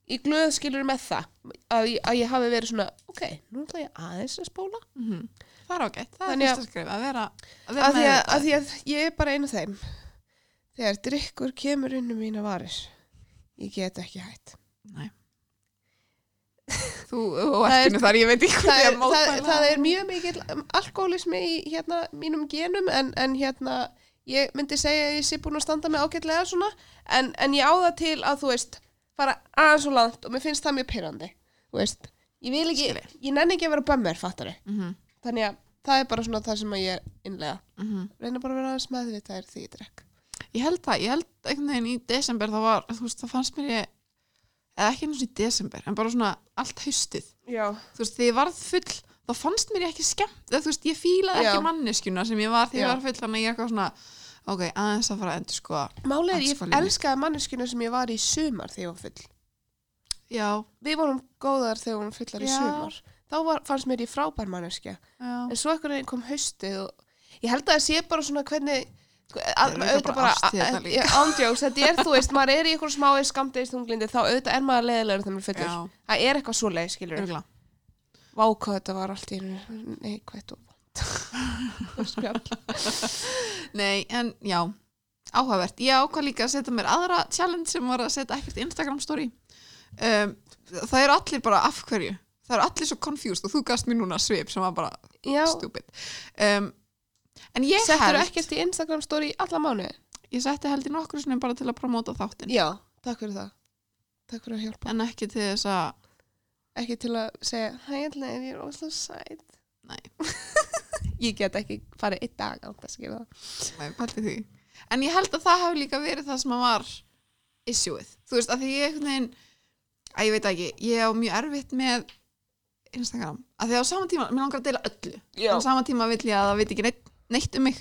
ég glöð skilur með það að ég, að ég hafi verið svona ok, nú ætla ég aðeins að spóla Mhm. Það er ágætt, það er Þannig að- fyrsta skrif, að vera, að vera að því að, meðvitaður. að því að ég er bara einu af þeim þegar drikkur kemur inn um mína varir ég get ekki hætt Nei. Þú, er- erkinu þar, ég veit ekki hvað ég mótmæla. það, það er mjög mikil alkoholismi í hérna, mínum genum en, en hérna ég myndi segja að ég sé búin að standa með ágætlega svona en, en ég á það til að þú veist fara aðeins og langt og mér finnst það mjög pyrrandi þú veist, ég vil ekki Skil ég nenni ekki að vera bömmir, fattari Mhm, þannig að það er bara svona það sem ég er innlega mhm. reyna bara að vera aðeins meðvitaðir því ég drekk Ég held það, ég held einhvern veginn í desember það var, þú veist, það fannst mér ég, eða ekki og í desember, en bara svona allt haustið. já, Þú veist, þegar ég varð full, þá fannst mér ég ekki skemmt, eða þú veist, ég fílaði Já. ekki manneskjuna sem ég var þegar ég var full, þannig að ég er eitthvað svona, ok, aðeins að fara að endur skoða. málið er ég sko elskaði manneskinu sem ég var í sumar þegar ég var full Já, við vorum góðar þegar við vorum fullar í Já. sumar þá var, fannst mér ég frábær manneskja en svo einhvern veginn kom haustið og ég held að það sé bara svona hvernig auðvitað bara ándjóks, þetta er þú veist, maður er í einhverjum smáið skamdegistunglindi þá auðvitað er maður leðilegur þegar maður Já, það er eitthvað svo leið, skilur vákvað þetta var allt í einu neikvætt (laughs) og Nei, en já, áhugavert. Ég ákvað líka að setja mér aðra challenge sem var að setja ekkert Instagram story. Um, það eru allir bara af hverju. Það eru allir svo confused og þú gast mér núna svip sem var bara stupid. Um, en ég settur held, ekkert í Instagram story alla mánuði ég setti held í nokkur sinni bara til að promóta þáttin. já, takk fyrir það takk fyrir að hjálpa En ekki til þess að, ekki til að segja, hæ, ég er óslega sæt nei, (laughs) ég get ekki farið einn dag á þess að gera það nei, pælti því. En ég held að það hefur líka verið það sem að var issueið. Þú veist, að því ég einhvern veginn, að ég veit ekki, ég á mjög erfitt með Instagram. Að því á sama tíma, mér langar að deila öllu. Já. Á sama tíma vill ég að það veit ekki neitt, neitt um mig.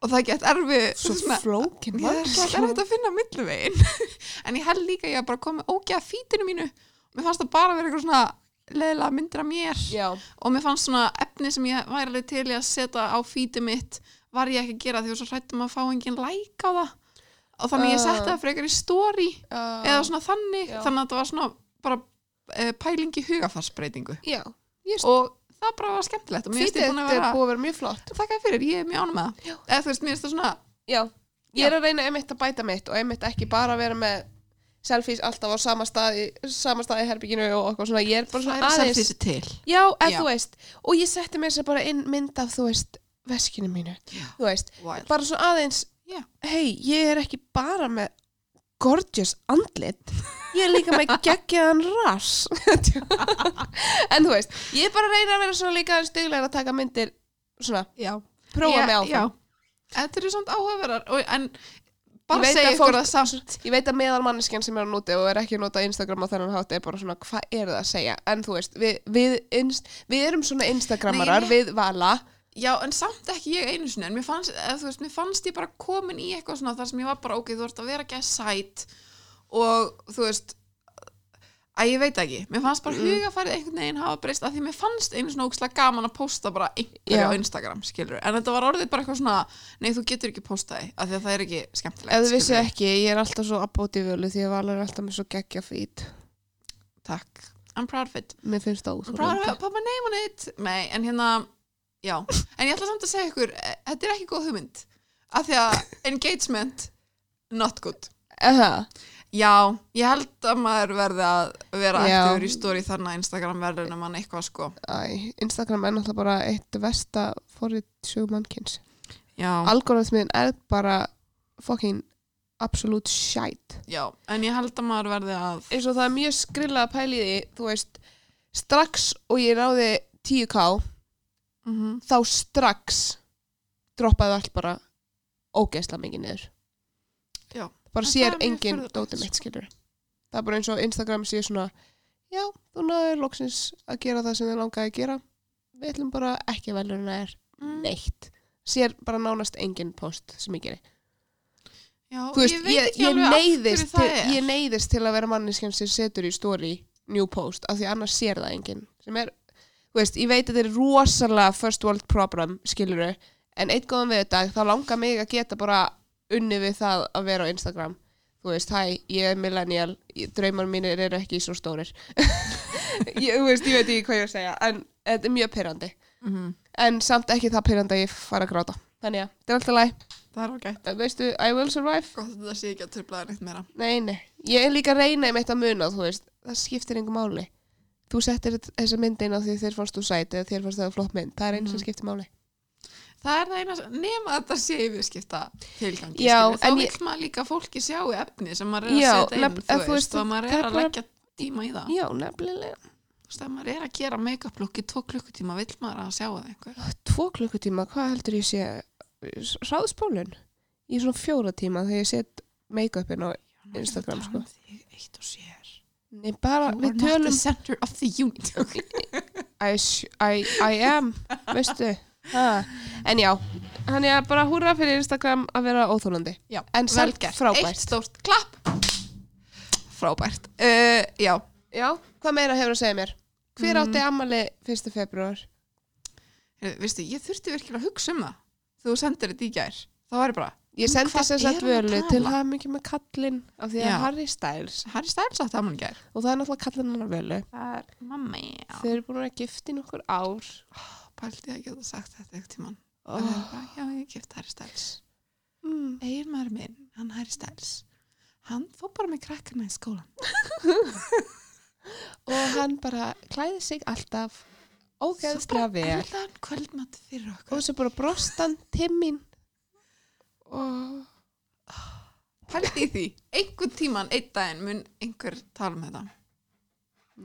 Og það get erfið, svo flókin ég er ekki erfitt að finna milluvegin. (laughs) en ég held líka að ég að bara komið ógeða fítinu mínu. Mér fannst það bara vera eitthvað svona leðilega myndir af mér já, og mér fannst svona efni sem ég væri alveg til að setja á fítið mitt var ég ekki að gera því að svo hrættum að fá engin like á það og þannig ég Ah. setti það frekar í story uh, eða svona þannig Já. þannig að það var svona bara uh, pæling í hugafarsbreytingu já, ég, og það bara var skemmtilegt og mér finnst þetta búið að vera mjög flott. Þakka fyrir, ég er mjög ánum með það. Eða þú veist, mér finnst það svona Já, ég er að reyna einmitt að bæta mitt og einmitt ekki bara að vera með selfies alltaf á sama stað sama stað í herbygginu og eitthvað svona, ég er bara svona aðeins selfies til. Já, ef þú veist og ég setti mér sér bara inn mynd af, þú veist veskinu mínu, Já. þú veist. Wild. bara svona aðeins, hei, ég er ekki bara með gorgeous andlit. Ég er líka með geggjaðan rass (laughs) en þú veist ég er bara að reyna að vera svona líka stuglega að taka myndir svona, Já. prófa mig áfram. já. Þetta eru samt áhugaverðar en bara segja ykkur það samt ég veit að meðal manneskjan sem er að nota og er ekki að nota Instagram á þennan hátt er bara svona, hvað er það að segja? En þú veist, við, við, við erum svona Instagramarar, Nei, við vala Já, en samt ekki ég einu sinni en mér fannst, eða, veist, mér fannst ég bara komin í eitthvað svona þar sem ég var bara, ok, þú ert að vera ekki að sæt og þú veist að ég veit ekki, mér fannst bara Mm. hugafarið einhvern veginn hafa breyst af því mér fannst einu svona ógslag gaman að posta bara einhverju á Instagram, skilur en þetta var orðið bara eitthvað svona, nei þú getur ekki postaði af því að það er ekki skemmtilegt ef þú skilurðu. ekki, ég er alltaf svo abbóti völu því að vala er alltaf með svo geggja fít Takk, I'm proud of it. Mér finnst það I'm proud of útrúlega it, my name on it. Nei, en hérna, já En ég ætla samt að segja ykkur, eh, þetta er ekki góð hugmynd af því að engagement not good. Aha, Já, ég held að maður verði að vera aktífur í stóri þarna Instagram verður um hann eitthvað sko. Æ, Instagram er náttúrulega bara eitt versta forrið sjögumannkins Já, algoritmin er bara fucking absolute shite. Já, en ég held að maður verði að eins og það er mjög skrilla að pæli því þú veist, strax og ég ráði 10k mm þá strax droppaði allt bara ógeðslega mikið niður. Já. bara sér það er mjög engin furðulegt, dótið sko. skilur það er bara eins og Instagram sé svona já, þú náður loksins að gera það sem þið langaði að gera. Við ætlum bara ekki að velja er mm, neitt. Sér bara nánast engin post sem ég geri. Já, veist, ég veit ekki alveg af neyðist hverju það er ég neyðist til að vera manneskjan sem setur í story new post af því annars sér það enginn sem er, veist, ég veit að þetta er rosalega first world problem, skiluru en eitt góðan við þetta, þá langar mig að geta bara unni við það að vera á Instagram. Þú veist, hæ, ég er millennial draumar mínir eru ekki svo stórir. (laughs) Ég, þú veist, ég veit ekki hvað ég er að segja en þetta er mjög pyrrandi Mhm, en samt ekki það pyrrandi að ég fara að gráta. Þannig að, þetta er alltaf læg Það er ok. Veistu, I will survive. Gott að þetta sé ekki að tröfla það neitt meira. Nei, nei, ég er líka að reyna um eitt að muna, þú veist, það skiptir engum máli. Þú settir þessa myndin á því þér fannst þú sæt eða þér fannst það flott mynd, það er einu sem Mhm. skiptir máli. Það er það eina sem, nema að þetta sé í viðskipta tilgangi, Já, þá en vill ég- maður líka að fólki sjá efni sem maður er að Já, setja inn, þú að veist, og maður það er að leggja tíma í það. Já, nefnilega. Þú veist, ef maður er að gera make-up í tvo klukkutíma, vill maður að sjá það einhver. Tvo klukkutíma, hvað heldur ég sé ráðspólun? Í svona fjóra tíma þegar ég set make-upin á Instagram, sko. Þig eitt og sér. Nei, bara, You við are not the tölum, center of the unit. (laughs) I, I, I am, veistu. Ha. En já, hann er bara húra fyrir Instagram að vera óþólandi. Já, En gert. frábært. Eitt stórt klapp. Frábært. Uh, já, Já, hvað meira hefur að segja mér? Hver Mm. átti ammali 1. februar? Veistu, ég þurfti virkilega að hugsa um það. Þú sendir þetta í gær. Það var ég bara, Ég sendi hann að völu til það mikið með kallinn af því að Já. Harry Styles Harry Styles átti ammali í gær. og það er náttúrulega kallinn hennar völu. Það er mamma, já. Þau eru búin að vera gift í nokkur ár. Pældi að geta sagt þetta eitthvað tíman. Oh. Oh. Já, ég gift Harry Styles. Mm. Egin maður minn, hann Harry Styles. Hann fór bara með krakkana í skólan. (laughs) Og hann bara klæði sig alltaf ógeðslega vel. Allan kvöldmatt fyrir Og okkur. svo bara brostan til mín. Og Pældi í því. Einhvern tíman, einn daginn, mun einhver tala um þetta.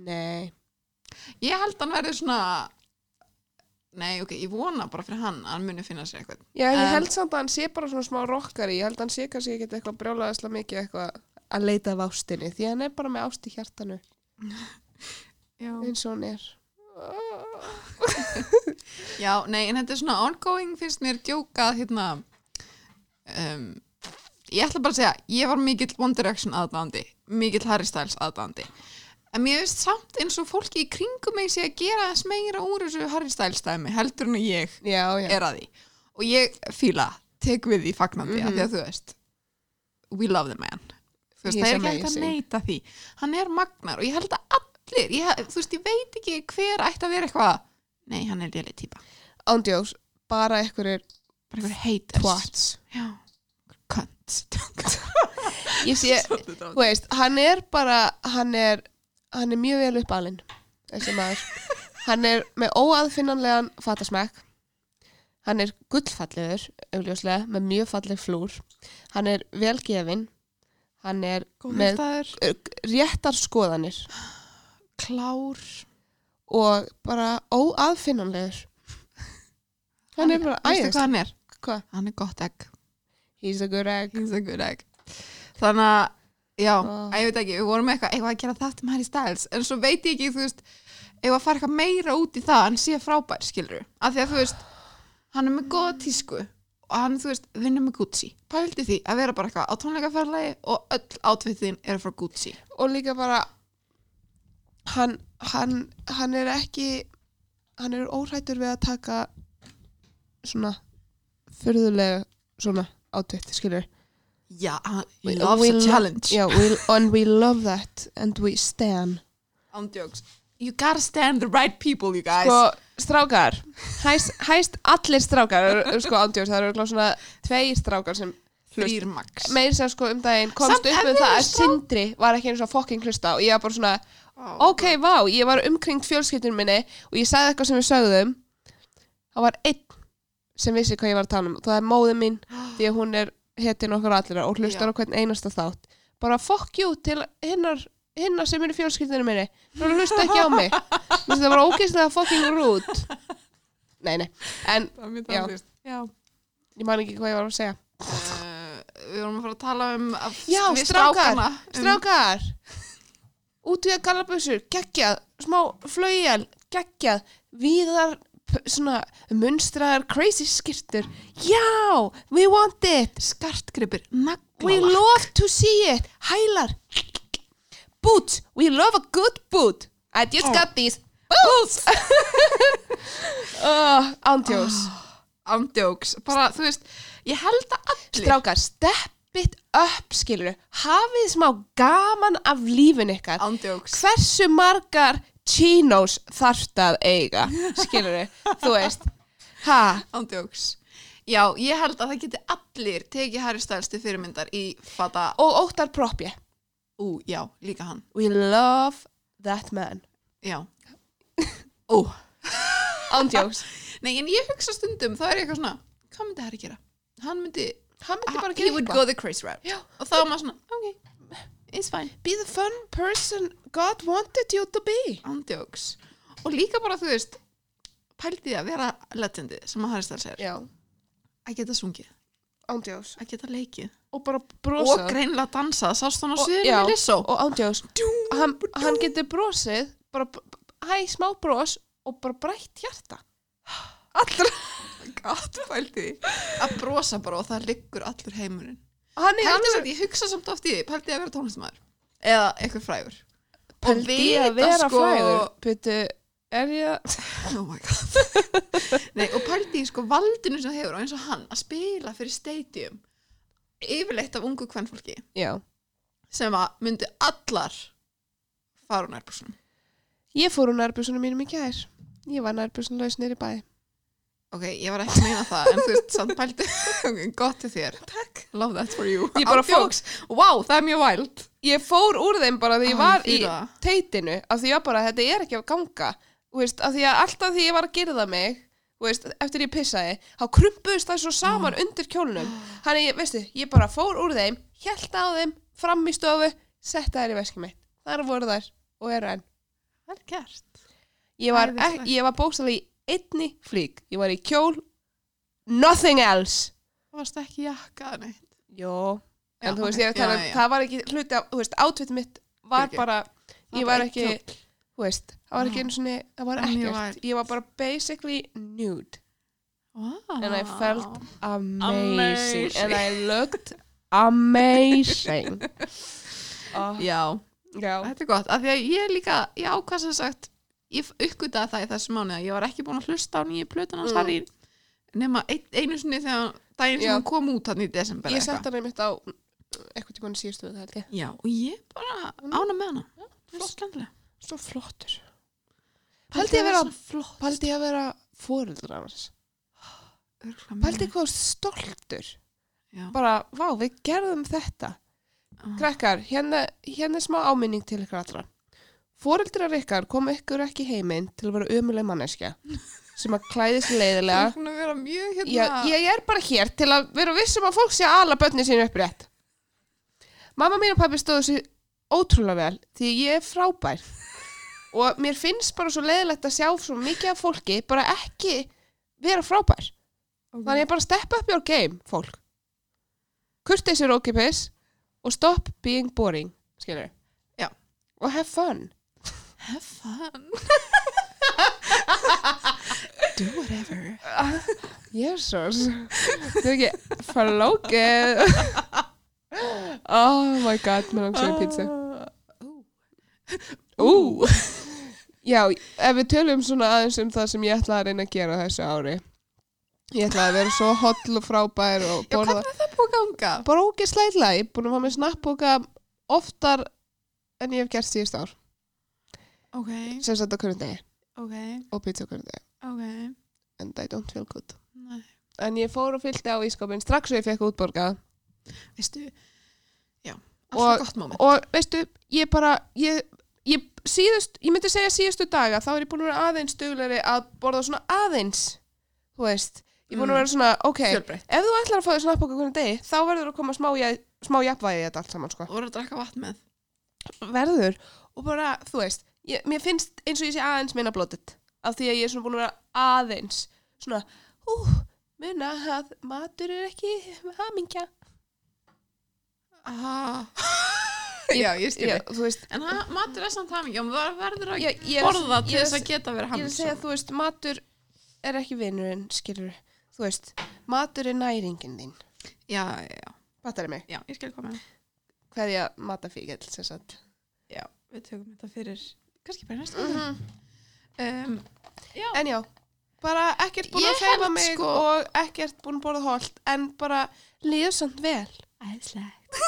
nei, Ég held hann verði svona... Nei, ok, ég vona bara fyrir hann að hann muni finna sér eitthvað. já, ég held samt að hann sé bara svona smá rockari. Ég held að hann sé kannski ekki eitthvað brjálaðislega mikið eitthvað að leita af ástinni. Því hann er bara með ást í hjartanu (laughs) eins og hann er. (laughs) Já, nei, en þetta er svona ongoing finnst mér djókað hérna um, ég ætla bara að segja ég var mikill One Direction aðdáðandi mikill Harry Styles aðdáðandi en mér finnst samt eins og fólki í kringum mig sé að gera þess meira úr þessu Harry Styles dæmi heldur en ég Já, já. er að því og ég fíla, tek við því fagnandi mm Mhm. því að þú veist we love the man þú veist, það er ekki hægt að neita því hann er magnar og ég held að allir ég, þú veist, ég veit ekki hver ætti að vera eitthvað Nei, hann er léleg típa. ándjós, bara einhverjir Bara einhver Já. Cunt. (laughs) ég sé, (laughs) þú veist, hann er bara hann er, hann er mjög vel uppalinn þessi maður. Hann er með óaðfinnanlegan fatasmekk. Hann er gullfallegur augljóslega, með mjög falleg flúr. Hann er velgefin hann er með réttar skoðanir. Klár. og bara óaðfinnanlegur hann er bara æðist hann er? Hvað? Hann er gott egg. he's a good egg a good egg. Þannig að, já, Oh. að ég veit ekki, við vorum eitthvað, eitthvað að gera þetta með Harry Styles, en svo veit ég ekki, þú veist, eitthvað að fara eitthvað meira út í það, hann sé frábær, skilur af því að, þú veist, hann er með góða tísku og hann, þú veist, vinnur með Gucci. Pældi því að vera bara eitthvað á tónleikaferðlagi og öll átvitin eru frá Gucci. og líka bara hann, hann, hann er ekki hann er óhrættur við að taka svona fyrðulega svona átvitt, skilur Já, hann We- loves a challenge. Já, we, (laughs) and we love that and we stand Andjóks. You gotta stand the right people, you guys. Sko, strákar hæst, hæst allir strákar sko, ándjós, það eru svona tveir strákar sem Þrýr max. meir sem sko um daginn komst Samt upp með það að Sindri var ekki eins og fucking hlusta og ég var bara svona Oh. ok, vá, ég var umkringt fjölskyldunum minni og ég sagði eitthvað sem við sögðum það var einn sem vissi hvað ég var að tala um. Það er móðin mín (gasps) því að hún er hetin okkur allra og hlustar hvern einasta þátt. Bara fuck you til hinnar hinnar sem eru í fjölskyldunum minni. Þú hlusta ekki á mig. Það var ógeðslega fucking rude. Nei, nei, en Já. Já. ég man ekki hvað ég var að segja. Uh, við vorum að fara að tala um að Já, strákar, um, Strákar. Út við að galabössur, geggjað. Smá flaugjál, geggjað. Víðar, p- svona Munstraðar, crazy skirtur Já, we want it. Skartgripir, We love to see it. Hælar. Boots, we love a good boot. I just Oh. got these boots. Uh, Ándjós andjóks, bara þú veist ég held að allir Strákar, step it up skilur Hafið smá gaman af lífin ykkar. Andjóks, hversu margar chinos þarft að eiga skilur þú veist. Ha, andjóks já, ég held að það geti allir tekið Harry Styles til fyrirmyndar í fata, og óttar propje ú, já, líka hann. We love that man. Já, (laughs) ú. Ándjóks, nei, en ég hugsa stundum, þá er ég eitthvað svona hvað myndi Harry gera? hann myndi, hann myndi bara he gera would eitthvað. go the crazy route. Já. og þá er maður svona, ok, it's fine. Be the fun person God wanted you to be. Andjóks. Og líka bara þú veist pældi því að vera legendi sem að er. Já, að geta sungið, ándjóks að geta leikið. Og bara og brosað. greinlega dansað, sást hann á Og- sviðinu með Lissó. Og ándjóks hann, hann getur brosið bara, hæ, smá bros og bara brætt hjarta. Allra (laughs) gott pældi því að brosa bara og það liggur allur heimurinn hann er alveg því, ég hugsa samt oft í því pældi því að vera tónlistamæður eða eitthvað frægur. Pældi vita, að vera sko- fræður Putu, er ég (laughs) oh my god. (laughs) Nei, og pældi því sko valdinu sem það hefur og eins og hann að spila fyrir stadium yfirleitt af ungu kvennfólki já. Sem að myndi allar fara úr nærbúrsunum Ég fór úr nærbusunum mínum í gær. Ég var nærbusunlaus nýri bæ. Ok, ég var ekki að meina það en þú veist, samt pældi (laughs) ok, gott til þér, takk, love that for you Ég bara Ándjóks. wow, það er mjög wild Ég fór úr þeim bara því ég var í teitinu af því ég var bara, þetta er ekki að ganga. Þú veist, af því að alltaf því ég var að gerða mig, þú veist, eftir ég pissaði, þá krumpuðist það svo saman undir kjólnum. Þannig, ég, veistu, ég bara fór úr þeim, held á þeim, fram í stofu, setta þær í veski mitt. Þar voru þær og eru enn. Ég var, var bókstaflega í einni flík. Ég var í kjól, nothing else. það varst ekki jakka neitt Jó, Já, en þú veist, ok. ég er að tala Já, um, já, já. það var ekki hluti af, þú veist, átvitt mitt var Fyrirgefðu. bara, ég var einn ekki, kjóll. þú veist, það var ekki Já. einu svona, það var En ég ekkert, var- ég var bara basically nude wow. and I felt amazing, Amazing. and I looked amazing. (laughs) oh, já, já, þetta er gott af því að ég líka, ég ákvað sem sagt ég uppgötaði það í þessu mánuð að ég var ekki búin að hlusta á nýju plötun hans Mm. Harry nema ein, einu sinni þegar daginn sem hann kom út hann í desember ég sett hann einmitt á eitthvað tímann síðustu það held ég. Já, og ég bara ána með hana Flott skemmtilega Svo flottur. Pældi ég að vera- flott Paldi ég að vera fóreldra hans. Örugglega Paldi ég hvað stoltur. Já. Bara, vá, við gerðum þetta. Ah. Krakkar, hérna, hérna er smá áminning til ykkur allra. Fóreldrar ykkar kom ykkur ekki heiminn til að vera umuleg manneskja sem að klæði sig Þú leiðilega. er búin að vera mjög hérna Já, ég er bara hér til að vera vissum að fólk sé að ala börnin sín upp rétt. Mamma mín og pappi stóðu sér ótrúlega vel því ég er frábær og mér finnst bara svo leiðilegt að sjá svo mikið af fólki bara ekki vera frábær. Ok. Þannig að bara step up your game, fólk. Kurtis er okkipis og stop being boring, skilur. Og have fun. Have fun Do whatever Jesus. Þú ekki flókið. oh my god, mér langt svo í pizza. Ú. Já, ef við tölum svona aðeins um það sem ég ætla að reyna að gera þessu ári. Ég ætla að vera svo holl og frábær og Já, borða. hvernig er það búið að ganga? Bara ógeðslega illa. Ég er búin að fá með snappbóka oftar en ég hef gert síðust ár. Ok, Sem sagt á hverjum degi. ok, Og pizza á hverjum degi. ok And I don't feel good. Nei. En ég fór og fyllti á ískapin strax og ég fekk útborgað. Veistu Já, alltaf gott moment Og veistu, ég bara, ég, ég síðust, ég myndi segja síðustu daga, þá er ég búin að vera aðeins duglegri að borða svona aðeins. Þú veist, ég er búin að Mm. vera svona, ok, Fjölbreytt ef þú ætlar að fá þér snappbóka hvernig degi, þá verður að koma smá, smá jafnvægi í þetta allt saman, sko. Og voru að drakka vatn með Verður. Og bara, þú veist, ég, mér finnst eins og ég sé aðeins minna blótið. Af því að ég er svona búin að vera aðeins, svona, hú, muna að matur er ekki hamingja. ah. (laughs) Já, ég skil Já, þig. þú veist, En ha, matur er samt hamingi og maður verður að ég, ég, borða til ég, þess að geta verið ég er að hamingi segja, þú veist, matur er ekki vinurinn, skilur þú veist, matur er næringin þín. Já, já, já, fattar mig, já, ég skil hvað með hverja matafíkil sem sagt. Já, við tökum þetta fyrir kannski bara næstu mm um, Já, en já, bara ekkert búin að feifa mig sko- og ekkert búin að borða holt en bara líður samt vel. Æðislegt.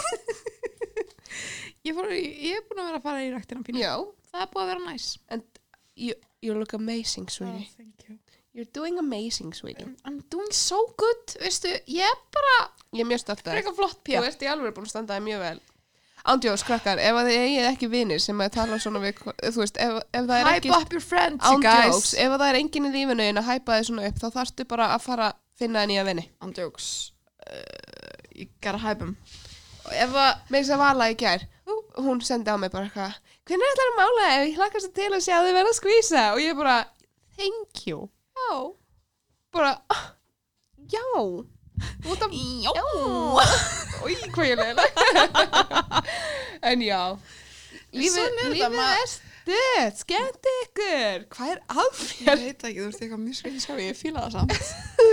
Ég, ég er búin að vera að fara í ræktina pínu já, Það er búið að vera næs. And you, you look amazing sweetie. Thank you. You're doing amazing sweetie. I'm doing so good, veistu, ég er bara ég er mjög stolt frekar flott þú ert í alveg búin að standa það mjög vel Ándjós, krakkar, ef að þið eigið ekki vinir sem að tala svona við, þú veist, ef, ef það er ekki Hype up your friends, you ándjóks, guys. ef að það er enginn í lífinu en að hæpa þið svona upp, þá þarftu bara að fara að finna það nýja vini. Andjóks uh, Ég gotta hype him Og ef að Með þess að vala í gær, hún sendi á mig bara eitthvað, hvernig ætlar að mála? Ef ég hlakka svo til að sjá þið verða að skvísa. Og ég bara, thank you. Já. Bara, ah, já, út af, Já Új, hvað ég leiðilega. (laughs) en já, lífið, Svona er stutt, skemmt ykkur, hvað er að Ég þér? veit ekki, þú ert eitthvað skriðinskap Ég fíla það samt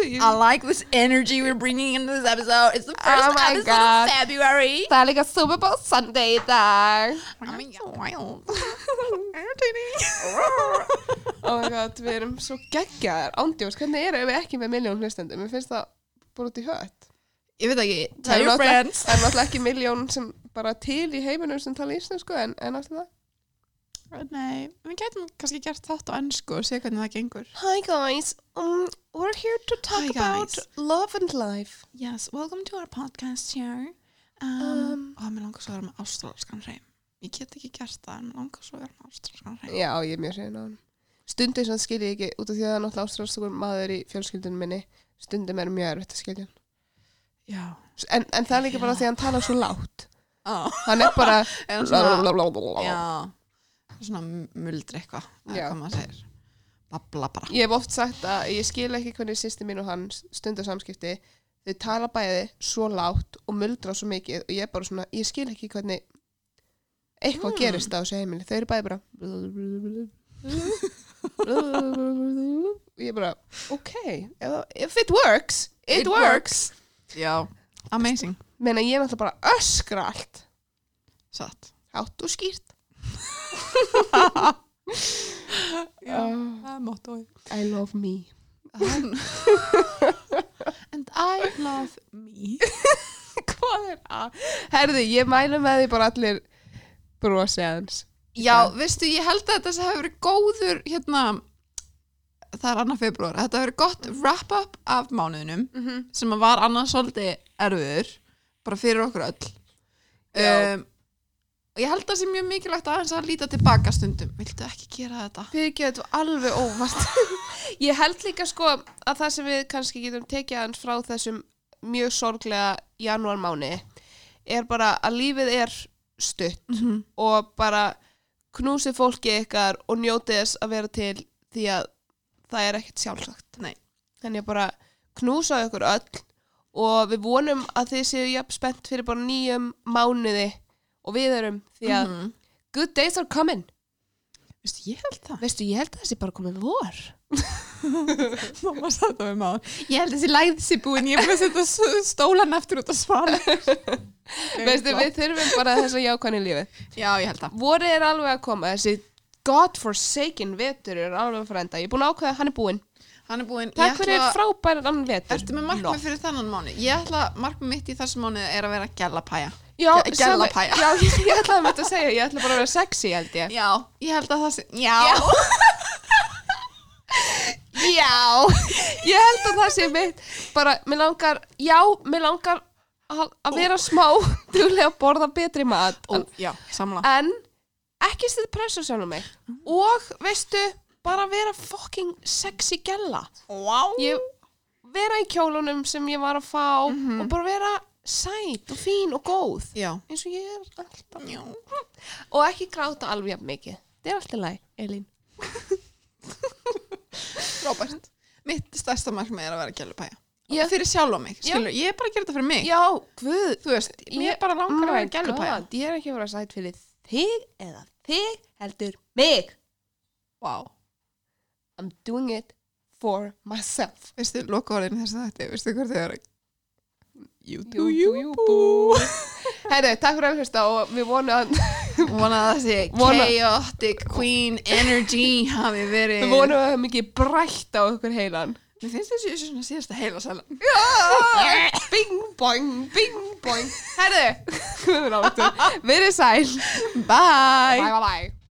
Ég- (laughs) I like this energy we're bringing into this episode It's the first Oh my episode God. of February Það er líka Super Bowl Sunday í dag. I'm wild (laughs) Entertaining Oh my god, við erum svo geggjaðar. Ándjós, hvernig erum við ekki með miljón hlustendum? Mér finnst það bara út í hött. Ég veit ekki, Það er náttúrulega- ekki miljón sem bara til í heiminum sem tala íslensku, en, en aftur það. Nei, við getum kannski gert þátt á ennsku og sé hvernig það gengur Hi guys, um, we're here to talk about love and life. Yes, welcome to our podcast here um, Um, Og mér langar svo að vera með ástralskan hreim Ég get ekki gert það, en mér langar svo að vera með ástralskan hreim Já, ég er mjög segin á hann. Stundum sem skil ég ekki, út af því að er náttúrulega ástrálstakur maður í fjölskyldunum minni, stundum er mjög erfitt að skilja hann. En, en það er líka bara því að hann tala svo látt. Hann er bara... (laughs) Svona, muldri eitthvað Ég hef oft sagt að ég skil ekki hvernig sýsti mín og hann stundar samskipti. Þau tala bæði svo látt og muldra svo mikið og ég er bara svona, ég skil ekki hvernig eitthvað Mm. gerist á þessu heimili. Þau eru bæði bara (laughs) (laughs) og ég er bara, ok, if it works, it, works. Já, amazing Menna ég er náttúrulega bara öskra allt. Satt Hátt og skýrt. (laughs) Já, Oh, það er mottói I love me. (laughs) And I love me (laughs) Hvað er að? Herði, ég mælu með því bara allir brosi aðeins. Já, veistu, ég held að þetta hefur verið góður hérna það er annar februar, þetta hefur verið gott wrap-up af mánuðinum mm -hmm. sem var annars svolítið erfiður bara fyrir okkur öll um, og ég held að það sé mjög mikilvægt aðeins að líta tilbaka stundum viltu ekki gera þetta? Fyrir var alveg óvart (laughs) Ég held líka sko að það sem við kannski getum tekið hans frá þessum mjög sorglega janúarmáni er bara að lífið er stutt Mm -hmm. og bara knúsið fólki ykkar og njótið þess að vera til því að það er ekkert sjálfsagt Nei. þannig að bara knúsa ykkur öll og við vonum að þið séu jafn spennt fyrir bara nýjum mánuði og við erum því að Mhm. good days are coming. Veistu, ég held það. Veistu, ég held að það sé bara komið vor. (laughs) Mamma satt á við máður Ég held þessi læðsi búin, ég búin að setja stólan aftur út á svala veistu, við þurfum bara þess að jákvæðni lífið. Já, ég held það. Vorið er alveg að koma þessi god forsaken vetur er alveg enda. Ég er búin að ákveða að hann er búinn. Hann er búin takk fyrir frábæran annan vetur. Ertu með markmið fyrir þennan mánu? Ég ætla, markmið mitt í þessum mánu er að vera gælapæja Já, Ge- sama- gælapæja. Já, ég, (laughs) ég ætlaði að þetta að segja, ég ætla bara að vera sexy held ég. Já, ég held að það sé Já, Já, (laughs) ég held að það sé mitt bara, mér langar, já, mér langar að, að vera smá (laughs) duglega að borða betri mat. Ó, já, samla en ekki stið pressu sjálf mig. Og veistu, bara vera fucking sexy gælla Wow ég vera í kjólunum sem ég var að fá og bara vera sæt og fín og góð. Já, eins og ég er alltaf. Já. og ekki gráta alveg jafn mikið. Þetta er alltaf læg, Elín. (laughs) Robert Mitt stærsta markmið er að vera gælapæja Já. Fyrir sjálf á mig, Já. skilur Ég er bara að gera þetta fyrir mig. Já, guð. Þú veist, mér bara langar að vera gælapæja God, ég er ekki að vera sæt fyrir þig eða þig heldur mig. Wow. I'm doing it for myself. Veistu, loka orðin þess að þetta Veistu hvað þau eru? You Jú, jú, jú, bú Herri, takk fyrir að hlusta og við vonum að Vona að þessi Vona- chaotic queen energy hafi verið við vonum að það er mikið brætt á okkur heilan Mér finnst þessi svona síðasta heila sælan (laughs) Bing boing, bing boing. Herri, verið sæl. Bye. Bye bye bye